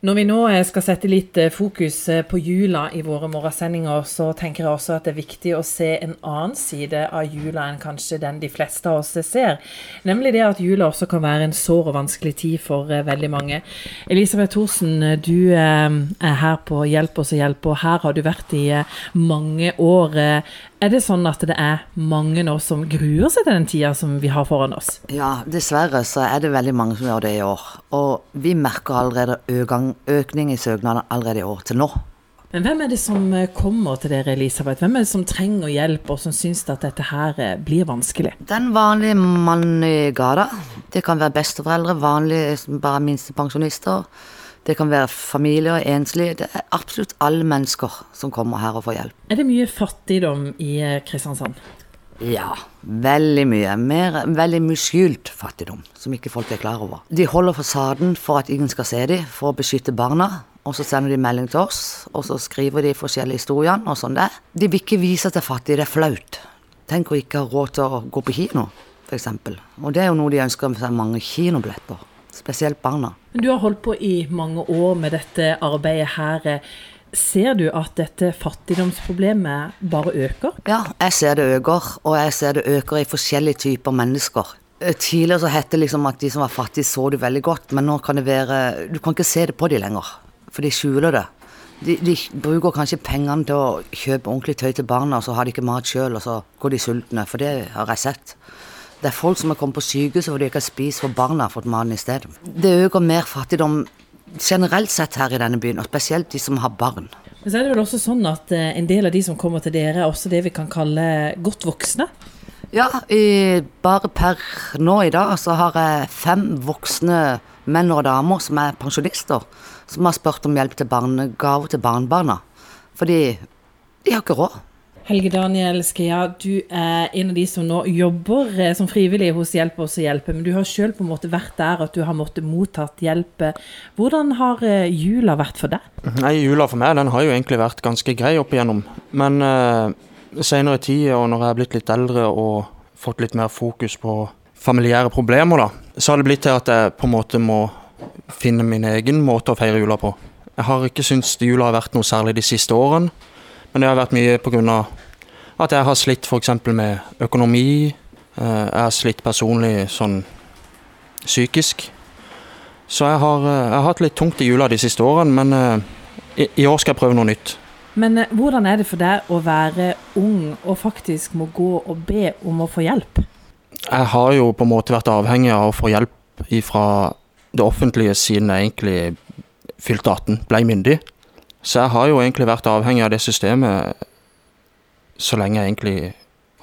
Når vi nå eh, skal sette litt eh, fokus eh, på jula i våre morgensendinger, så tenker jeg også at det er viktig å se en annen side av jula enn kanskje den de fleste av oss ser. Nemlig det at jula også kan være en sår og vanskelig tid for veldig mange. Elisabeth Thorsen, du er her på Hjelp oss å hjelpe, og her har du vært i mange år. Er det sånn at det er mange nå som gruer seg til den tida som vi har foran oss? Ja, dessverre så er det veldig mange som gjør det i år. Og vi merker allerede økning, økning i søknader allerede i år til nå. Men hvem er det som eh, kommer til dere, Elisabeth? Hvem er det som trenger hjelp, og som syns at dette her eh, blir vanskelig? Den vanlige mannen i gata. Det kan være besteforeldre, vanlige bare minstepensjonister. Det kan være familier, enslige. Det er absolutt alle mennesker som kommer her og får hjelp. Er det mye fattigdom i eh, Kristiansand? Ja, veldig mye. Mer, veldig mye skjult fattigdom, som ikke folk er klar over. De holder fasaden for at ingen skal se dem, for å beskytte barna. Og så sender de melding til oss, og så skriver de forskjellige historiene og sånn det. De vil ikke vise at de er fattige, det er flaut. Tenk å ikke ha råd til å gå på kino, f.eks. Og det er jo noe de ønsker seg mange kinobilletter spesielt barna. Du har holdt på i mange år med dette arbeidet her. Ser du at dette fattigdomsproblemet bare øker? Ja, jeg ser det øker, og jeg ser det øker i forskjellige typer mennesker. Eh, tidligere så het det liksom at de som var fattige, så du veldig godt, men nå kan det være Du kan ikke se det på de lenger, for de skjuler det. De, de, bruker kanskje pengene til å kjøpe ordentlig tøy til barna, og så har de ikke mat sjøl, og så går de sultne. For det har jeg sett. Det er folk som har kommet på sykehuset fordi de ikke har spist for barna har fått maten i stedet. Det øker mer fattigdom generelt sett her i denne byen, og spesielt de som har barn. Men så er det vel også sånn at eh, en del av de som kommer til dere, er også det vi kan kalle godt voksne? Ja, i, bare per nå i dag så har jeg fem voksne menn og damer som er pensjonister, som har spurt om hjelp til barnegave til barnebarna. Fordi de har ikke råd. Helge Daniel Skea, du er en av de som nå jobber eh, som frivillig hos Hjelp oss å hjelpe. Men du har sjøl på en måte vært der at du har måttet mottatt hjelp. Hvordan har eh, jula vært for deg? Nei, Jula for meg den har jo egentlig vært ganske grei opp igjennom. Men uh, senere i tid, og når jeg er blitt litt eldre og fått litt mer fokus på familiære problemer, da, så har det blitt til at jeg på en måte må finne min egen måte å feire jula på. Jeg har ikke syntes jula har vært noe særlig de siste årene. Men det har vært mye pga. At jeg har slitt f.eks. med økonomi. Eh, jeg har slitt personlig sånn psykisk. Så jeg har, eh, jeg har hatt litt tungt i jula de siste årene, men eh, i, i år skal jeg prøve noe nytt. Men hvordan er det for deg å være ung og faktisk må gå og be om å få hjelp? Jeg har jo på en måte vært avhengig av å få hjelp fra det offentlige siden jeg egentlig fylte 18, ble myndig. Så jeg har jo egentlig vært avhengig av det systemet så lenge jeg egentlig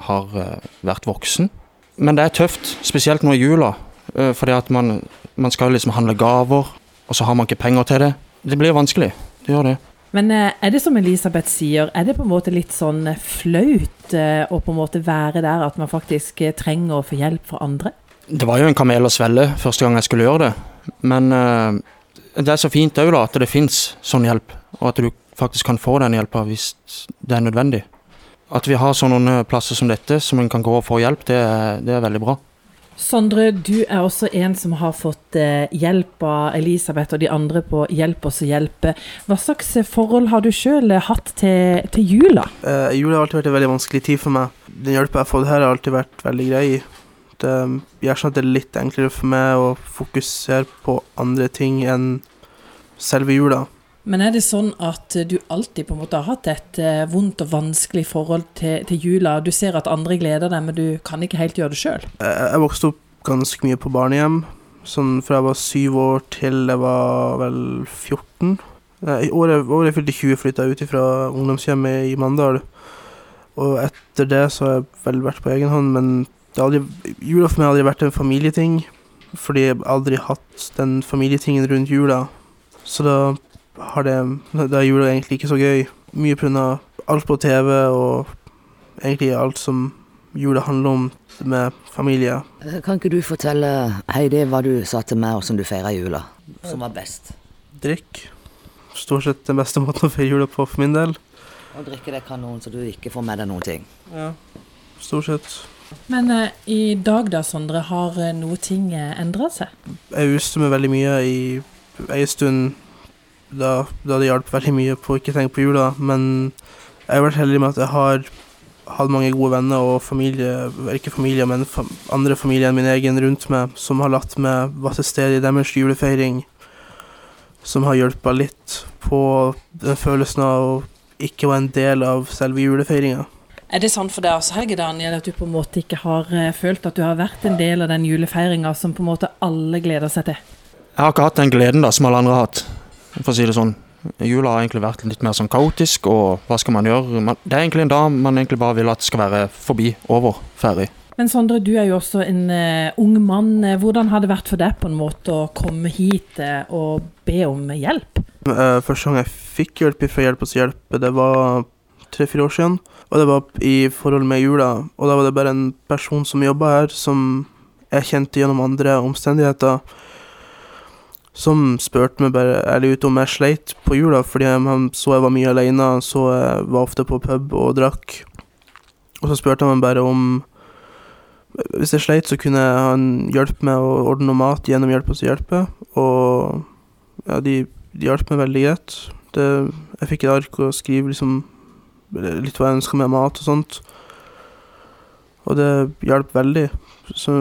har eh, vært voksen. Men det er tøft, spesielt nå i jula. Eh, fordi at man, man skal liksom handle gaver, og så har man ikke penger til det. Det blir vanskelig. Det gjør det. Men eh, er det som Elisabeth sier, er det på en måte litt sånn flaut å på en måte være der at man faktisk trenger å få hjelp fra andre? Det var jo en kamel å svelle første gang jeg skulle gjøre det. Men det er så fint òg at det fins sånn hjelp og at du faktisk kan få den hjelpa hvis det er nødvendig. At vi har sånne plasser som dette, som en kan gå og få hjelp, det er, det er veldig bra. Sondre, du er også en som har fått eh, hjelp av Elisabeth og de andre på Hjelp oss å hjelpe. Hva slags forhold har du sjøl hatt til, til jula? Uh, jula har alltid vært en veldig vanskelig tid for meg. Den hjelpa jeg har fått her, har alltid vært veldig grei. Det gjør sånn at det er litt enklere for meg å fokusere på andre ting enn selve jula. Men er det sånn at du alltid på en måte har hatt et eh, vondt og vanskelig forhold til, til, jula? Du ser at andre gleder deg, men du kan ikke helt gjøre det sjøl? Jeg vokste opp ganske mye på barnehjem. Sånn fra jeg var syv år til jeg var vel 14. I året, året jeg fylte 20, flytta jeg ut fra ungdomshjemmet i Mandal. Og etter det så har jeg vel vært på egen hånd, men aldri, jula for meg har aldri vært en familieting. Fordi jeg aldri hatt den familietingen rundt jula. Så da har det Da er jula egentlig ikke så gøy. Mye pga. alt på TV og egentlig alt som jula handler om med familie. Kan ikke du fortelle Heidi hva du sa til meg, og som du feira jula? Som var best? Drikk. Stort sett den beste måten å feire jula på for min del. Og drikke det kanon, så du ikke får med deg noen ting. Ja, stort sett. Men eh, i dag da, Sondre, har uh, noe ting eh, endra seg? Jeg uste med veldig mye i ei stund da, da det hjalp veldig mye på å ikke tenke på jula. Men jeg har vært heldig med at jeg har hatt mange gode venner og familie, ikke familie, men fam andre familier enn min egen rundt meg, som har latt meg være til stede i deres julefeiring. Som har hjulpet litt på den følelsen av å ikke være en del av selve julefeiringa. Er det sånn for deg også, Helge Daniel, at du på en måte ikke har eh, følt at du har vært en del av den julefeiringa som på en måte alle gleder seg til? Jeg har ikke hatt den gleden da, som alle andre har hatt, for å si det sånn. Jula har egentlig vært litt mer sånn kaotisk, og hva skal man gjøre? Man, det er egentlig en dag man egentlig bare vil at skal være forbi, over, ferdig. Men Sondre, du er jo også en uh, ung mann. Hvordan har det vært for deg på en måte å komme hit uh, og be om hjelp? Uh, første gang jeg fikk hjelp fra Hjelp oss hjelp, det var tre-fire år siden. Og det var i forhold med jula. Og da var det bare en person som jobba her, som jeg kjente gjennom andre omstendigheter som spurte meg bare ærlig ut om jeg sleit på jula, fordi han så jeg var mye alene, så jeg var ofte på pub og drakk. Og så spurte han meg bare om Hvis jeg sleit, så kunne han hjelpe meg å ordne noe mat gjennom Hjelp oss å hjelpe, og ja, de, de hjalp meg veldig greit. Det, jeg fikk et ark å skrive liksom litt hva jeg ønska med mat og sånt, og det hjalp veldig. Så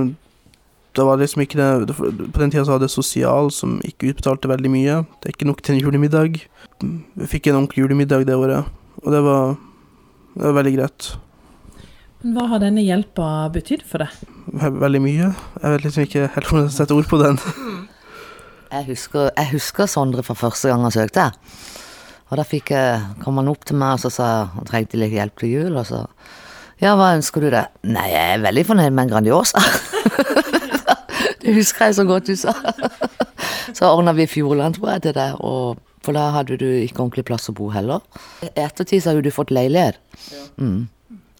det var liksom ikke det På den tida så hadde jeg sosial som ikke utbetalte veldig mye. Det er ikke nok til en julemiddag. Vi fikk en ordentlig julemiddag det året, og det var, det var veldig greit. Men Hva har denne hjelpa betydd for deg? Veldig mye. Jeg vet liksom ikke helt hvordan jeg setter ord på den. jeg, husker, jeg husker Sondre fra første gang han søkte. Og da fikk jeg, kom han opp til meg og så sa han trengte litt hjelp til jul. Og så Ja, hva ønsker du deg? Nei, jeg er veldig fornøyd med en Grandiosa. Det husker jeg så godt du sa. Så ordna vi Fjordland, tror jeg, til deg, for da hadde du ikke ordentlig plass å bo heller. I ettertid så har jo du fått leilighet. Mm.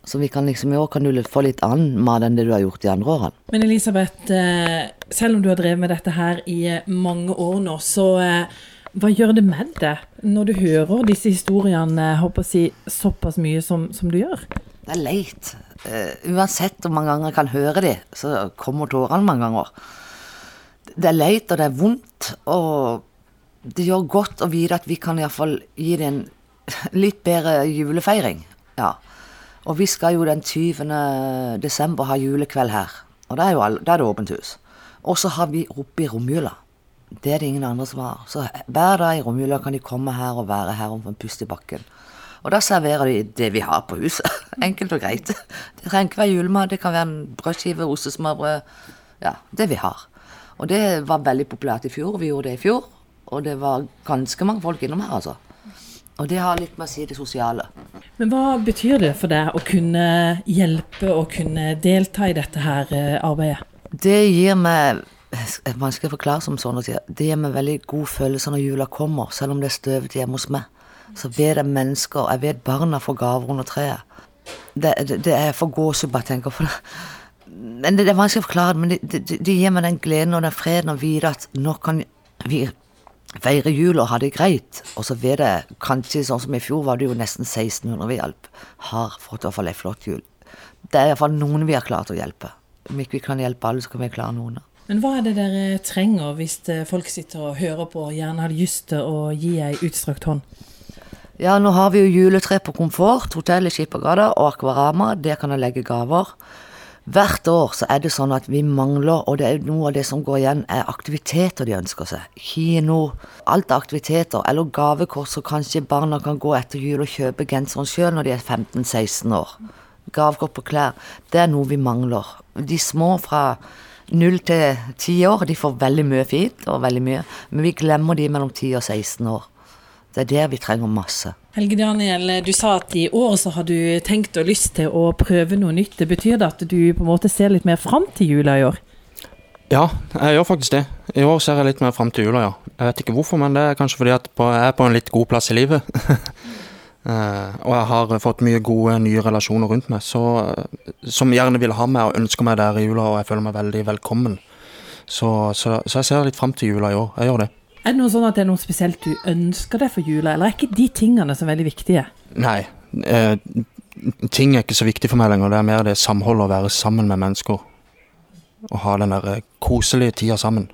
Så vi kan liksom i år kan du få litt annen mat enn det du har gjort de andre årene. Men Elisabeth, eh, selv om du har drevet med dette her i eh, mange år nå, så eh, hva gjør det med deg når du hører disse historiene håper å si, såpass mye som, som du gjør? Det er leit. Uh, uansett hvor mange ganger jeg kan høre de, så kommer tårene mange ganger. Det er leit, og det er vondt, og det gjør godt å vite at vi kan iallfall gi det en litt bedre julefeiring. Ja. Og vi skal jo den 20. desember ha julekveld her. Og da er, er det åpent hus. Og så har vi oppe i romjula. Det er det ingen andre som har. Så hver dag i romjula kan de komme her og være her og pust i bakken. Og da serverer de det vi har på huset. Enkelt og greit. Det trenger ikke være julemat, det kan være en brødskive, ostesmørbrød. Ja, det vi har. Og det var veldig populært i fjor. Vi gjorde det i fjor. Og det var ganske mange folk innom her, altså. Og det har litt med å si det sosiale. Men hva betyr det for deg å kunne hjelpe og kunne delta i dette her eh, arbeidet? Det gir meg Vanskelig å forklare som sånn å si. Det gir meg veldig god følelse når jula kommer, selv om det er støvete hjemme hos meg så vet jeg mennesker Jeg vet barna får gaver under treet. Det, det, det er for gåsehud bare tenker på det. Men det, det, er vanskelig å forklare, men det, det, det, gir meg den gleden og den freden å vite at nå kan vi feire jul og ha det greit. Og så vet jeg, kanskje sånn som i fjor, var det jo nesten 1600 vi hjalp. Har fått i hvert fall ei flott jul. Det er iallfall noen vi har klart å hjelpe. Om ikke vi kan hjelpe alle, så kan vi klare noen. Men hva er det dere trenger hvis eh, folk sitter og hører på og gjerne hadde lyst til å gi ei utstrakt hånd? Ja, nå har vi jo juletre på Komfort, hotell i Skippergata og Akvarama. Der kan jeg legge gaver. Hvert år så er det sånn at vi mangler, og det er noe av det som går igjen, er aktiviteter de ønsker seg. Kino, alt er aktiviteter, eller gavekort, så kanskje barna kan gå etter jul og kjøpe genseren sjøl når de er 15-16 år. Gavekort på klær. Det er noe vi mangler. De små fra null til ti år, de får veldig mye fint, og veldig mye, men vi glemmer de mellom 10 og 16 år. Det er der vi trenger masse. Helge Daniel, du sa at i år så har du tenkt og lyst til å prøve noe nytt. Det betyr det at du på en måte ser litt mer fram til jula i år? Ja, jeg gjør faktisk det. I år ser jeg litt mer fram til jula, ja. Jeg vet ikke hvorfor, men det er kanskje fordi at jeg er på en litt god plass i livet. Uh, og jeg har fått mye gode nye relasjoner rundt meg så, som gjerne vil ha meg og ønsker meg der i jula, og jeg føler meg veldig velkommen. Så, så, så jeg ser litt fram til jula i år. Jeg gjør det. Er det noe sånn at det er noe spesielt du ønsker deg for jula, eller er ikke de tingene så veldig viktige? Nei, eh, ting er ikke så viktig for meg lenger. Det er mer det samholdet å være sammen med mennesker. Og ha den der eh, koselige tida sammen.